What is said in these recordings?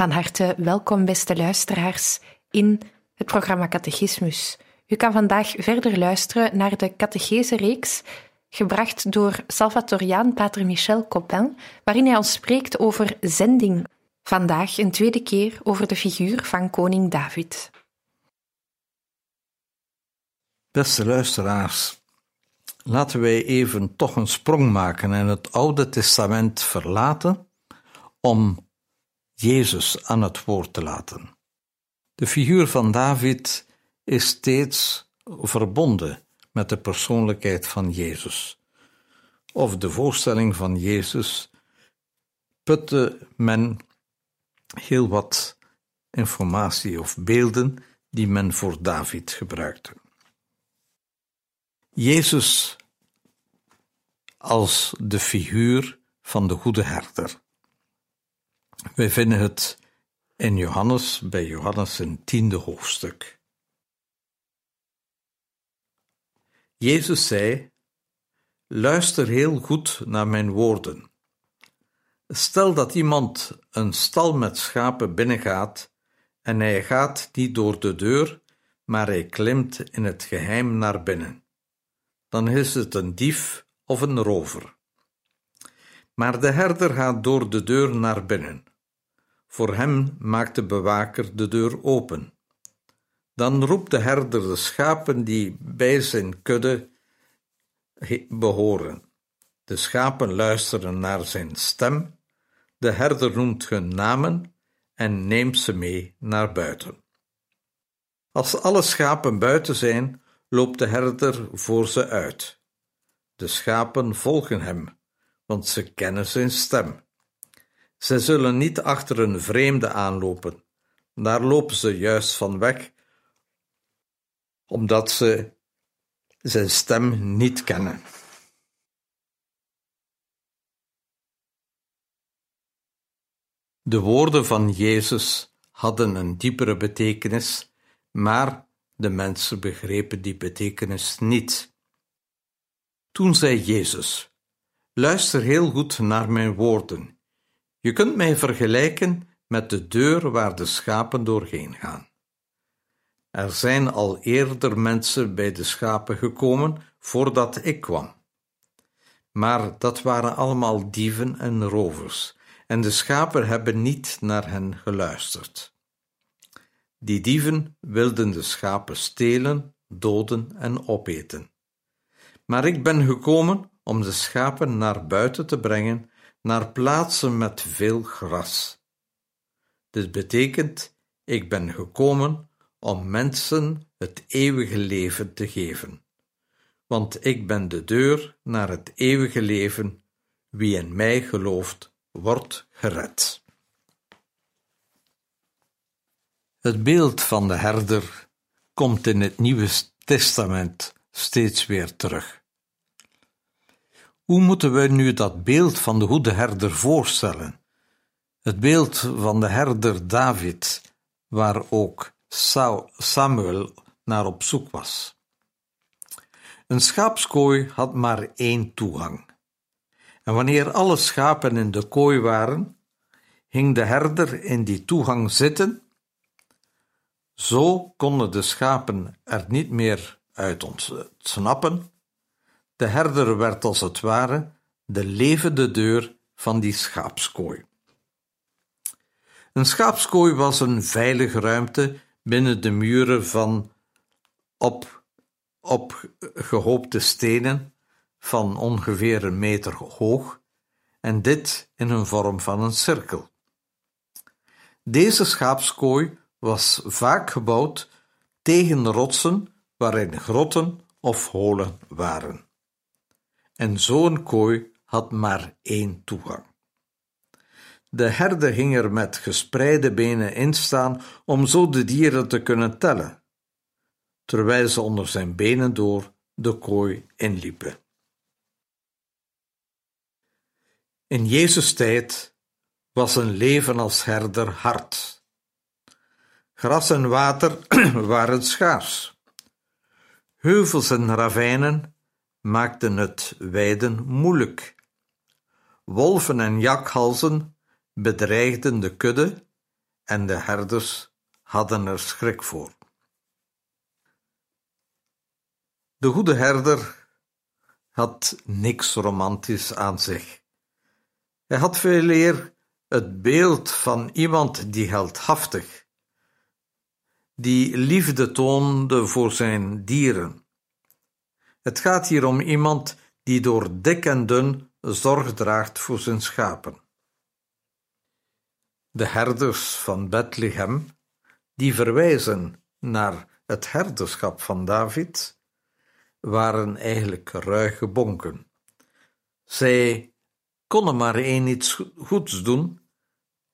Van harte welkom, beste luisteraars, in het programma Catechismus. U kan vandaag verder luisteren naar de catechese-reeks, gebracht door Salvatoriaan Pater Michel Coppin, waarin hij ons spreekt over zending. Vandaag een tweede keer over de figuur van koning David. Beste luisteraars, laten wij even toch een sprong maken en het Oude Testament verlaten om Jezus aan het woord te laten. De figuur van David is steeds verbonden met de persoonlijkheid van Jezus. Of de voorstelling van Jezus putte men heel wat informatie of beelden die men voor David gebruikte. Jezus als de figuur van de goede herder. Wij vinden het in Johannes, bij Johannes een tiende hoofdstuk. Jezus zei: Luister heel goed naar mijn woorden. Stel dat iemand een stal met schapen binnengaat en hij gaat niet door de deur, maar hij klimt in het geheim naar binnen. Dan is het een dief of een rover. Maar de herder gaat door de deur naar binnen. Voor hem maakt de bewaker de deur open. Dan roept de herder de schapen die bij zijn kudde behoren. De schapen luisteren naar zijn stem, de herder noemt hun namen en neemt ze mee naar buiten. Als alle schapen buiten zijn, loopt de herder voor ze uit. De schapen volgen hem, want ze kennen zijn stem. Zij zullen niet achter een vreemde aanlopen. Daar lopen ze juist van weg, omdat ze zijn stem niet kennen. De woorden van Jezus hadden een diepere betekenis, maar de mensen begrepen die betekenis niet. Toen zei Jezus: Luister heel goed naar mijn woorden. Je kunt mij vergelijken met de deur waar de schapen doorheen gaan. Er zijn al eerder mensen bij de schapen gekomen voordat ik kwam. Maar dat waren allemaal dieven en rovers, en de schapen hebben niet naar hen geluisterd. Die dieven wilden de schapen stelen, doden en opeten. Maar ik ben gekomen om de schapen naar buiten te brengen naar plaatsen met veel gras. Dit betekent: ik ben gekomen om mensen het eeuwige leven te geven. Want ik ben de deur naar het eeuwige leven. Wie in mij gelooft, wordt gered. Het beeld van de herder komt in het Nieuwe Testament steeds weer terug. Hoe moeten we nu dat beeld van de goede herder voorstellen? Het beeld van de herder David, waar ook Samuel naar op zoek was. Een schaapskooi had maar één toegang. En wanneer alle schapen in de kooi waren, hing de herder in die toegang zitten. Zo konden de schapen er niet meer uit ontsnappen de herder werd als het ware de levende deur van die schaapskooi. Een schaapskooi was een veilige ruimte binnen de muren van op, opgehoopte stenen van ongeveer een meter hoog en dit in een vorm van een cirkel. Deze schaapskooi was vaak gebouwd tegen rotsen waarin grotten of holen waren. En zo'n kooi had maar één toegang. De herder ging er met gespreide benen in staan om zo de dieren te kunnen tellen, terwijl ze onder zijn benen door de kooi inliepen. In Jezus' tijd was een leven als herder hard. Gras en water waren schaars. Heuvels en ravijnen maakten het weiden moeilijk. Wolven en jakhalzen bedreigden de kudde en de herders hadden er schrik voor. De goede herder had niks romantisch aan zich. Hij had veel eer het beeld van iemand die heldhaftig, die liefde toonde voor zijn dieren. Het gaat hier om iemand die door dik en dun zorg draagt voor zijn schapen. De herders van Bethlehem, die verwijzen naar het herderschap van David, waren eigenlijk ruige bonken. Zij konden maar één iets goeds doen,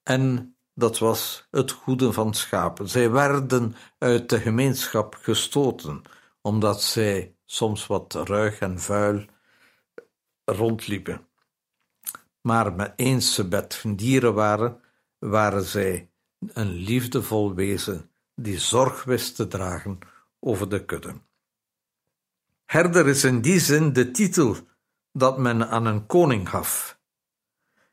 en dat was het goede van schapen. Zij werden uit de gemeenschap gestoten, omdat zij soms wat ruig en vuil rondliepen. Maar met eens ze met dieren waren, waren zij een liefdevol wezen die zorg wist te dragen over de kudde. Herder is in die zin de titel dat men aan een koning gaf.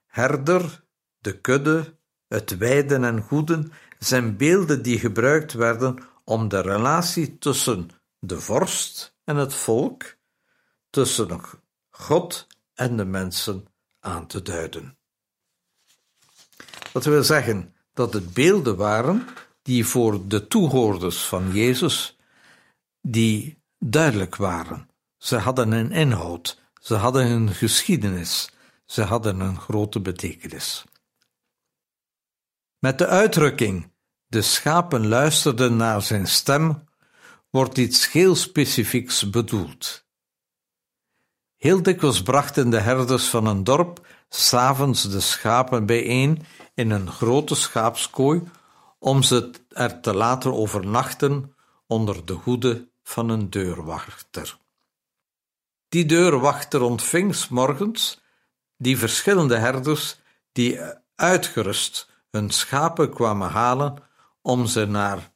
Herder, de kudde, het wijden en goeden zijn beelden die gebruikt werden om de relatie tussen de vorst en het volk, tussen God en de mensen aan te duiden. Dat wil zeggen dat het beelden waren die voor de toehoorders van Jezus, die duidelijk waren. Ze hadden een inhoud, ze hadden een geschiedenis, ze hadden een grote betekenis. Met de uitdrukking de schapen luisterden naar zijn stem, wordt iets heel specifieks bedoeld. Heel dikwijls brachten de herders van een dorp s'avonds de schapen bijeen in een grote schaapskooi om ze er te laten overnachten onder de hoede van een deurwachter. Die deurwachter ontving s morgens die verschillende herders die uitgerust hun schapen kwamen halen om ze naar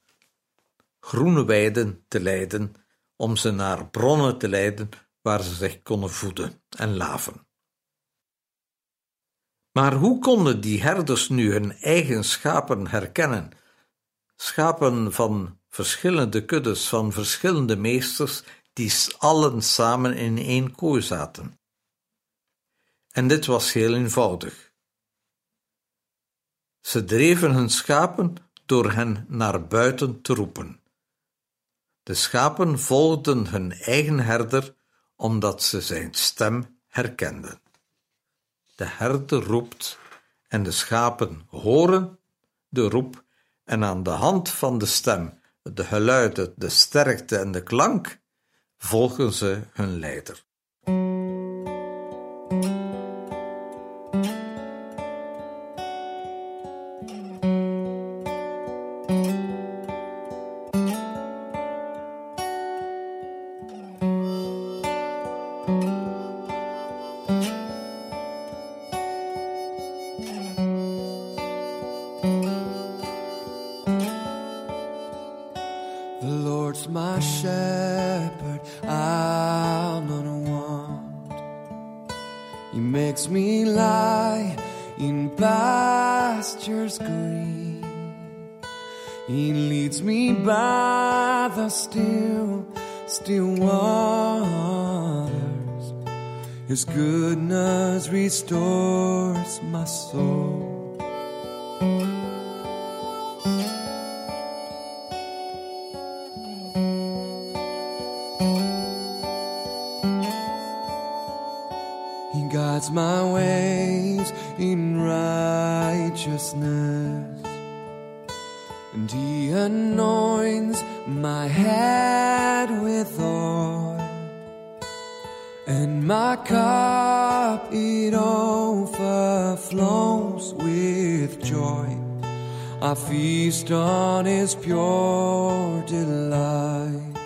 groene weiden te leiden, om ze naar bronnen te leiden waar ze zich konden voeden en laven. Maar hoe konden die herders nu hun eigen schapen herkennen? Schapen van verschillende kuddes, van verschillende meesters, die allen samen in één kooi zaten. En dit was heel eenvoudig. Ze dreven hun schapen door hen naar buiten te roepen. De schapen volgden hun eigen herder omdat ze zijn stem herkenden. De herder roept en de schapen horen de roep en aan de hand van de stem, de geluiden, de sterkte en de klank volgen ze hun leider. still, still waters. His goodness restores my soul. He guides my ways in righteousness. And he anoints my head with oil, and my cup it overflows with joy. I feast on his pure delights.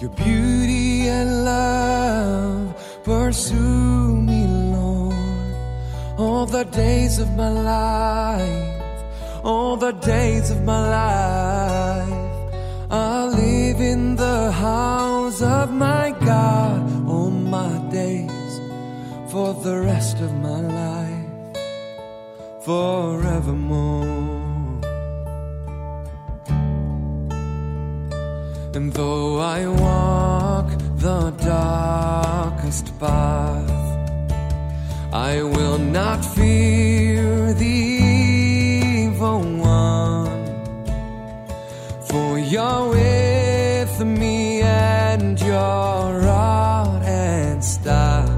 Your beauty and love pursue all the days of my life, all the days of my life. I'll live in the house of my God all my days for the rest of my life, forevermore. And though I walk the darkest path, I will not fear the evil one. For you're with me, and your rod and staff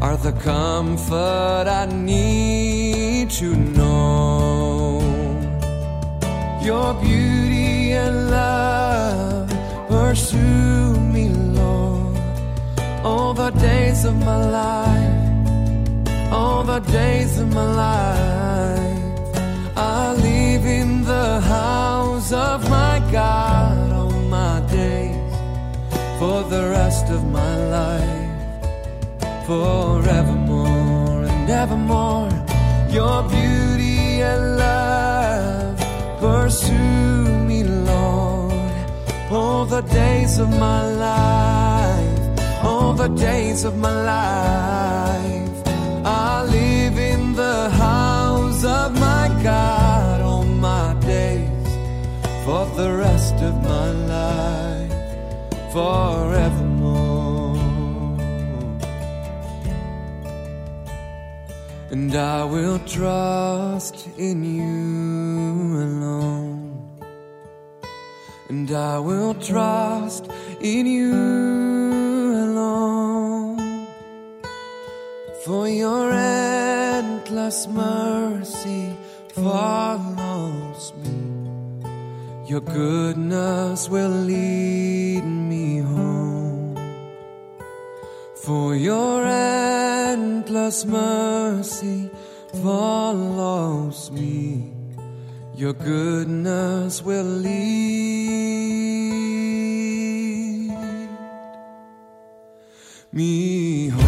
are the comfort I need to know. Your beauty and love pursue me, Lord, all the days of my life, the days of my life. I live in the house of my God all my days, for the rest of my life, forevermore and evermore. Your beauty and love pursue me, Lord all the days of my life, all the days of my life. The rest of my life, forevermore. And I will trust in you alone and I will trust in you alone. For your endless mercy follows me, your goodness will lead me home. For your endless mercy follows me. Your goodness will lead me home.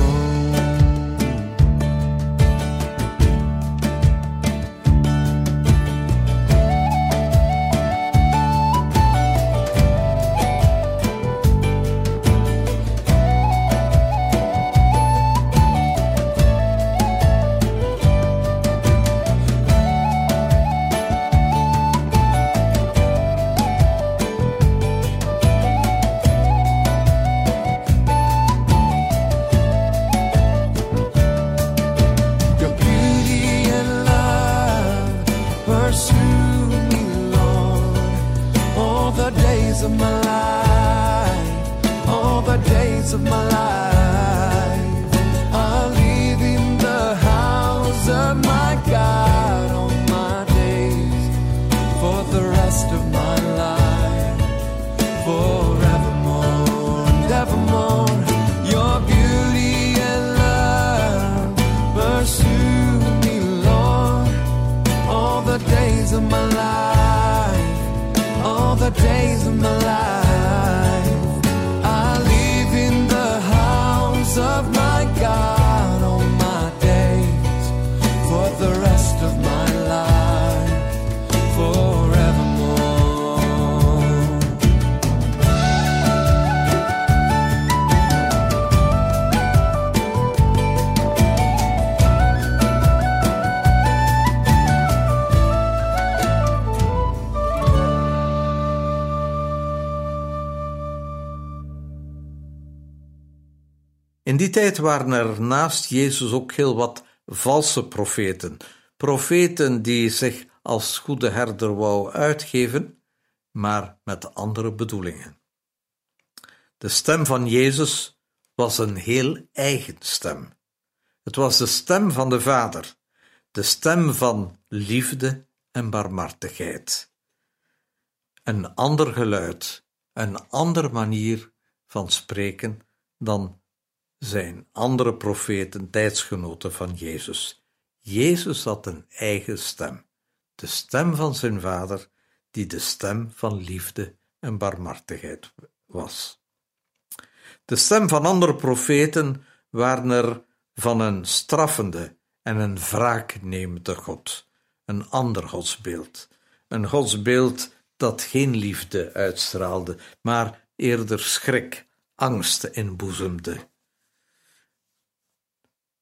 My life. In die tijd waren er naast Jezus ook heel wat valse profeten. Profeten die zich als goede herder wou uitgeven, maar met andere bedoelingen. De stem van Jezus was een heel eigen stem. Het was de stem van de Vader, de stem van liefde en barmhartigheid. Een ander geluid, een andere manier van spreken dan zijn andere profeten, tijdsgenoten van Jezus. Jezus had een eigen stem, de stem van zijn Vader, die de stem van liefde en barmhartigheid was. De stem van andere profeten waren er van een straffende en een wraaknemende God, een ander godsbeeld, een godsbeeld dat geen liefde uitstraalde, maar eerder schrik, angst inboezemde.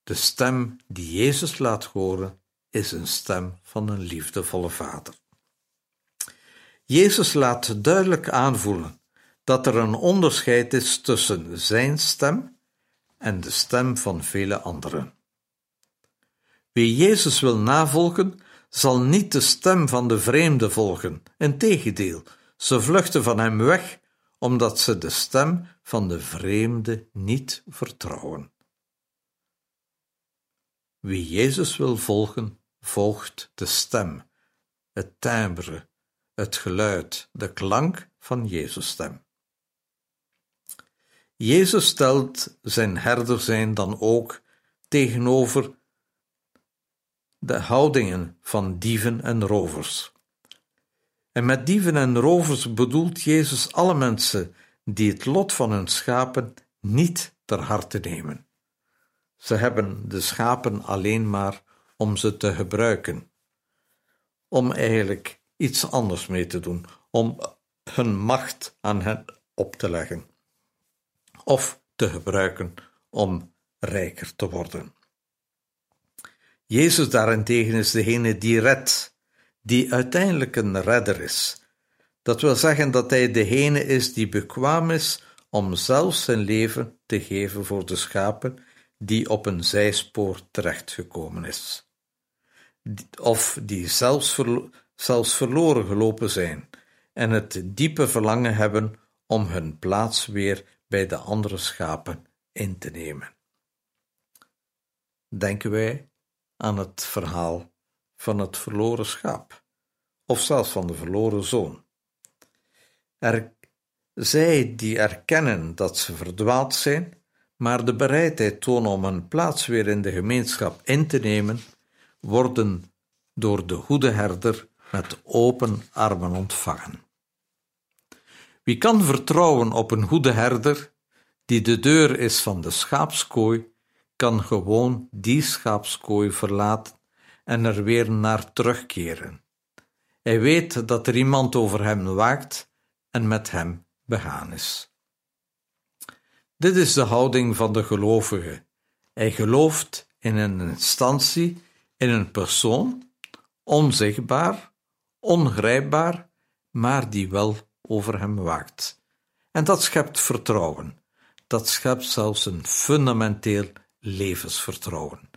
De stem die Jezus laat horen is een stem van een liefdevolle Vader. Jezus laat duidelijk aanvoelen dat er een onderscheid is tussen zijn stem en de stem van vele anderen. Wie Jezus wil navolgen, zal niet de stem van de vreemde volgen. Integendeel, ze vluchten van hem weg, omdat ze de stem van de vreemde niet vertrouwen. Wie Jezus wil volgen, volgt de stem, het timbre, het geluid, de klank van Jezus' stem. Jezus stelt zijn herder zijn dan ook tegenover de houdingen van dieven en rovers. En met dieven en rovers bedoelt Jezus alle mensen die het lot van hun schapen niet ter harte nemen. Ze hebben de schapen alleen maar om ze te gebruiken, om eigenlijk iets anders mee te doen, om hun macht aan hen op te leggen of te gebruiken om rijker te worden. Jezus daarentegen is degene die redt, die uiteindelijk een redder is. Dat wil zeggen dat hij degene is die bekwaam is om zelf zijn leven te geven voor de schapen die op een zijspoor terechtgekomen is, of die zelfs, zelfs verloren gelopen zijn en het diepe verlangen hebben om hun plaats weer bij de andere schapen in te nemen. Denken wij aan het verhaal van het verloren schaap, of zelfs van de verloren zoon. Zij die erkennen dat ze verdwaald zijn, maar de bereidheid tonen om een plaats weer in de gemeenschap in te nemen, worden door de goede herder met open armen ontvangen. Wie kan vertrouwen op een goede herder, die de deur is van de schaapskooi, kan gewoon die schaapskooi verlaten en er weer naar terugkeren. Hij weet dat er iemand over hem waakt en met hem begaan is. Dit is de houding van de gelovige. Hij gelooft in een instantie, in een persoon, onzichtbaar, ongrijpbaar, maar die wel over hem waakt. En dat schept vertrouwen. Dat schept zelfs een fundamenteel levensvertrouwen.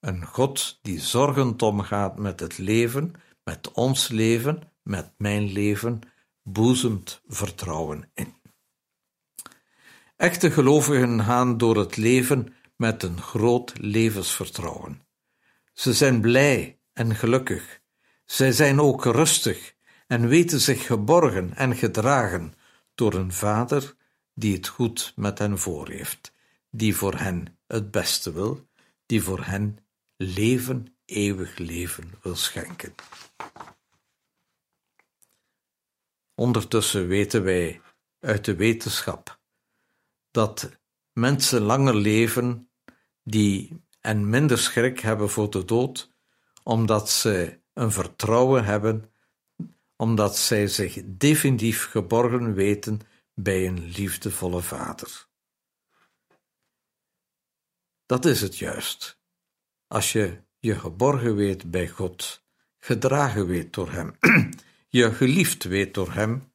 Een God die zorgend omgaat met het leven, met ons leven, met mijn leven, boezemt vertrouwen in. Echte gelovigen gaan door het leven met een groot levensvertrouwen. Ze zijn blij en gelukkig. Zij zijn ook rustig en weten zich geborgen en gedragen door een Vader die het goed met hen voor heeft, die voor hen het beste wil, die voor hen leven, eeuwig leven wil schenken. Ondertussen weten wij uit de wetenschap dat mensen langer leven die en minder schrik hebben voor de dood, omdat ze een vertrouwen hebben, omdat zij zich definitief geborgen weten bij een liefdevolle Vader. Dat is het juist. Als je je geborgen weet bij God, gedragen weet door Hem, je geliefd weet door Hem,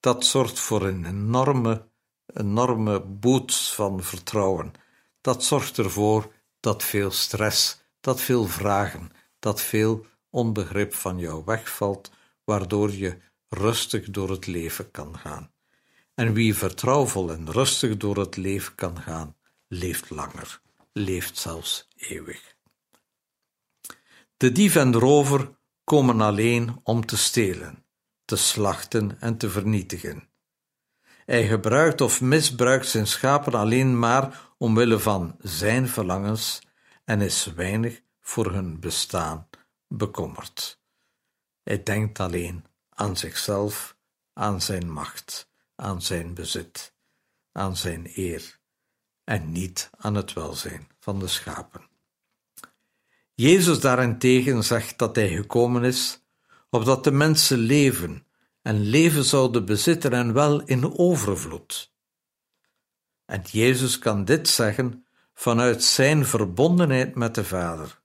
dat zorgt voor een enorme, enorme boost van vertrouwen. Dat zorgt ervoor dat veel stress, dat veel vragen, dat veel onbegrip van jou wegvalt, waardoor je rustig door het leven kan gaan. En wie vertrouwvol en rustig door het leven kan gaan, leeft langer, leeft zelfs eeuwig. De dief en de rover komen alleen om te stelen, te slachten en te vernietigen. Hij gebruikt of misbruikt zijn schapen alleen maar omwille van zijn verlangens en is weinig voor hun bestaan bekommerd. Hij denkt alleen aan zichzelf, aan zijn macht, aan zijn bezit, aan zijn eer en niet aan het welzijn van de schapen. Jezus daarentegen zegt dat hij gekomen is opdat de mensen leven en leven zouden bezitten en wel in overvloed. En Jezus kan dit zeggen vanuit zijn verbondenheid met de Vader,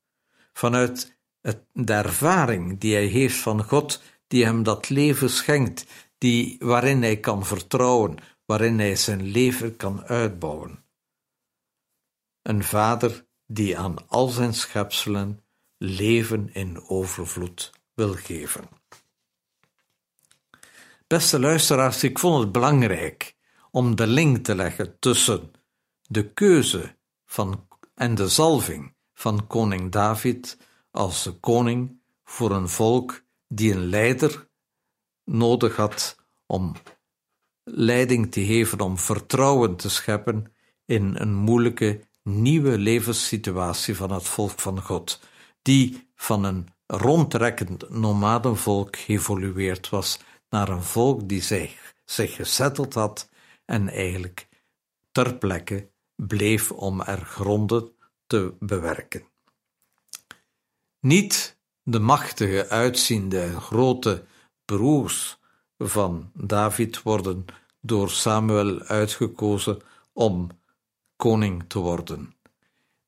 vanuit het, de ervaring die hij heeft van God, die hem dat leven schenkt, die, waarin hij kan vertrouwen, waarin hij zijn leven kan uitbouwen. Een vader die aan al zijn schepselen leven in overvloed wil geven. Beste luisteraars, ik vond het belangrijk om de link te leggen tussen de keuze van, en de zalving van koning David als de koning voor een volk die een leider nodig had om leiding te geven, om vertrouwen te scheppen in een moeilijke nieuwe levenssituatie van het volk van God, die van een rondtrekkend nomadenvolk geëvolueerd was naar een volk die zich, zich gezetteld had en eigenlijk ter plekke bleef om er gronden te bewerken. Niet de machtige, uitziende grote broers van David worden door Samuel uitgekozen om koning te worden.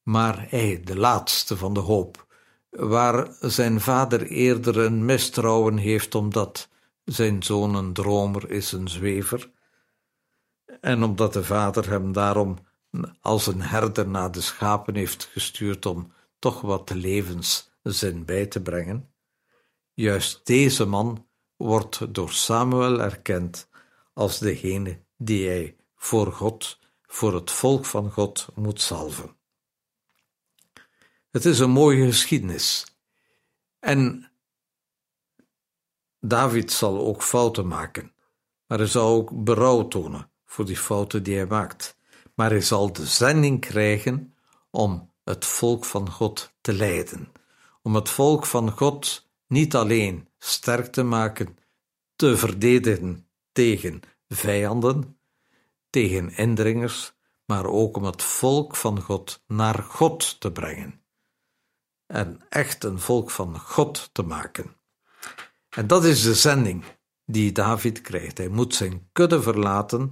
Maar hij, de laatste van de hoop, waar zijn vader eerder een mistrouwen heeft omdat zijn zoon een dromer is, een zwever, en omdat de vader hem daarom als een herder naar de schapen heeft gestuurd om toch wat levenszin bij te brengen. Juist deze man wordt door Samuel erkend als degene die hij voor God voor het volk van God moet salven. Het is een mooie geschiedenis. En David zal ook fouten maken, maar hij zal ook berouw tonen voor die fouten die hij maakt. Maar hij zal de zending krijgen om het volk van God te leiden, om het volk van God niet alleen sterk te maken, te verdedigen tegen vijanden, tegen indringers, maar ook om het volk van God naar God te brengen. En echt een volk van God te maken. En dat is de zending die David krijgt. Hij moet zijn kudde verlaten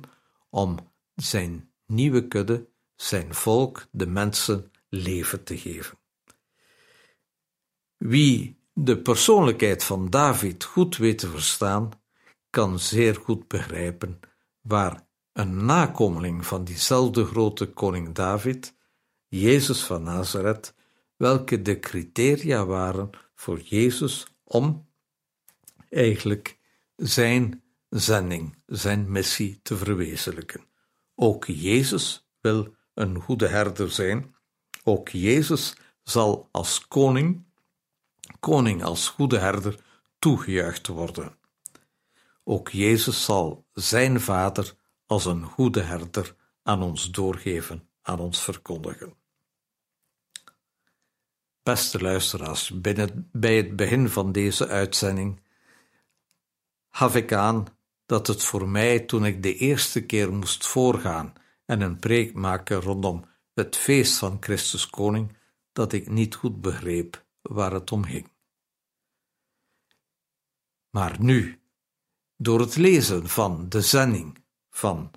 om zijn nieuwe kudde, zijn volk, de mensen leven te geven. Wie de persoonlijkheid van David goed weet te verstaan, kan zeer goed begrijpen waar een nakomeling van diezelfde grote koning David, Jezus van Nazareth, welke de criteria waren voor Jezus om eigenlijk zijn zending, zijn missie te verwezenlijken. Ook Jezus wil een goede herder zijn. Ook Jezus zal als koning, koning als goede herder, toegejuicht worden. Ook Jezus zal zijn Vader als een goede herder aan ons doorgeven, aan ons verkondigen. Beste luisteraars, binnen, bij het begin van deze uitzending gaf ik aan dat het voor mij, toen ik de eerste keer moest voorgaan en een preek maken rondom het feest van Christus Koning, dat ik niet goed begreep waar het om ging. Maar nu, door het lezen van de zending van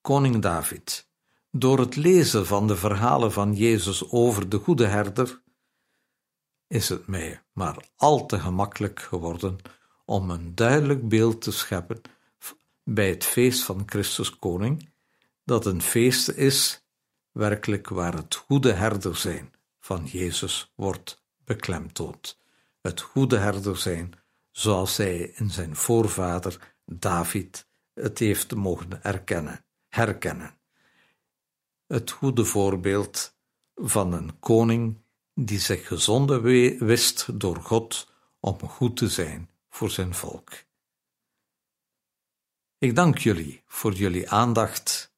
koning David, door het lezen van de verhalen van Jezus over de goede herder, is het mij maar al te gemakkelijk geworden om een duidelijk beeld te scheppen bij het feest van Christus Koning, dat een feest is werkelijk waar het goede herder zijn van Jezus wordt beklemtoond. Het goede herder zijn zoals hij in zijn voorvader David het heeft mogen erkennen, herkennen. Het goede voorbeeld van een koning die zich gezonden wist door God om goed te zijn voor zijn volk. Ik dank jullie voor jullie aandacht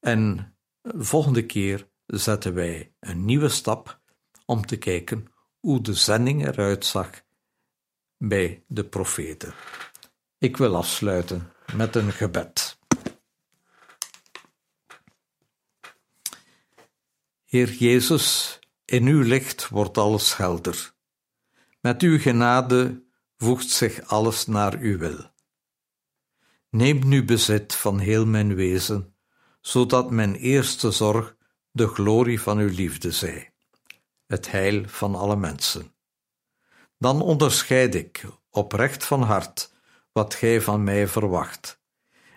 en volgende keer zetten wij een nieuwe stap om te kijken hoe de zending eruit zag bij de profeten. Ik wil afsluiten met een gebed. Heer Jezus, in uw licht wordt alles helder. Met uw genade voegt zich alles naar uw wil. Neem nu bezit van heel mijn wezen, zodat mijn eerste zorg de glorie van uw liefde zij, het heil van alle mensen. Dan onderscheid ik, oprecht van hart, wat gij van mij verwacht,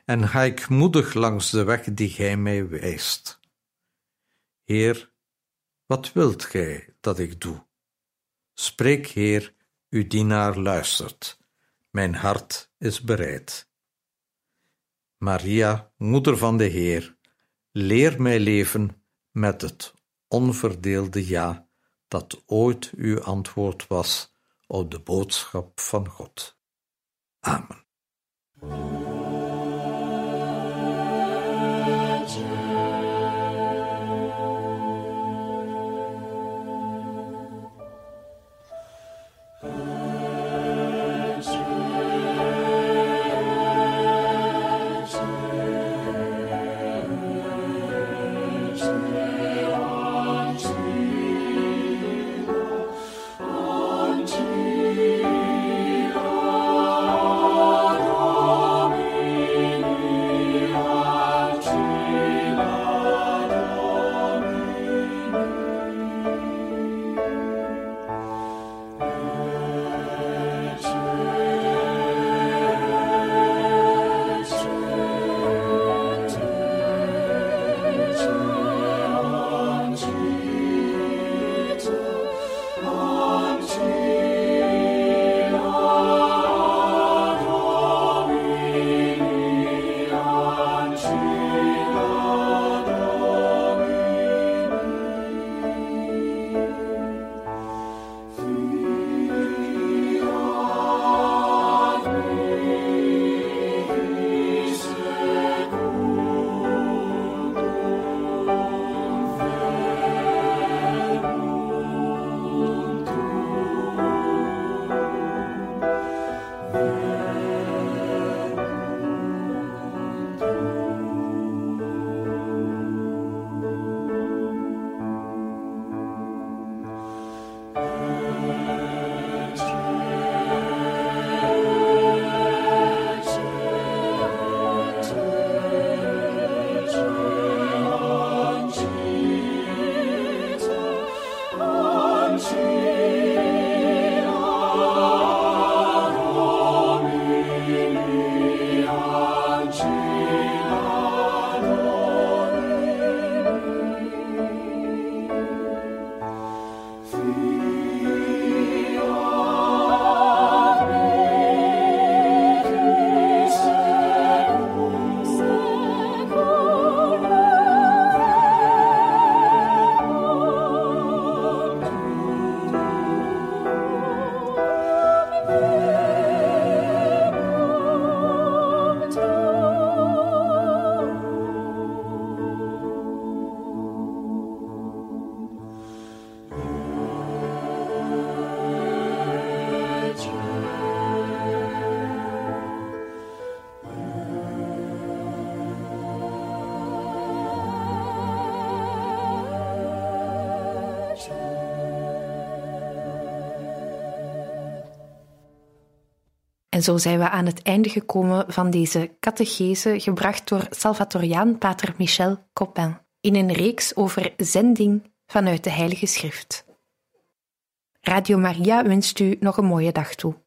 en ga ik moedig langs de weg die gij mij wijst. Heer, wat wilt gij dat ik doe? Spreek, Heer, uw dienaar luistert. Mijn hart is bereid. Maria, moeder van de Heer, leer mij leven met het onverdeelde ja dat ooit uw antwoord was op de boodschap van God. Amen. En zo zijn we aan het einde gekomen van deze catechese gebracht door Salvatoriaan Pater Michel Copin in een reeks over zending vanuit de Heilige Schrift. Radio Maria wenst u nog een mooie dag toe.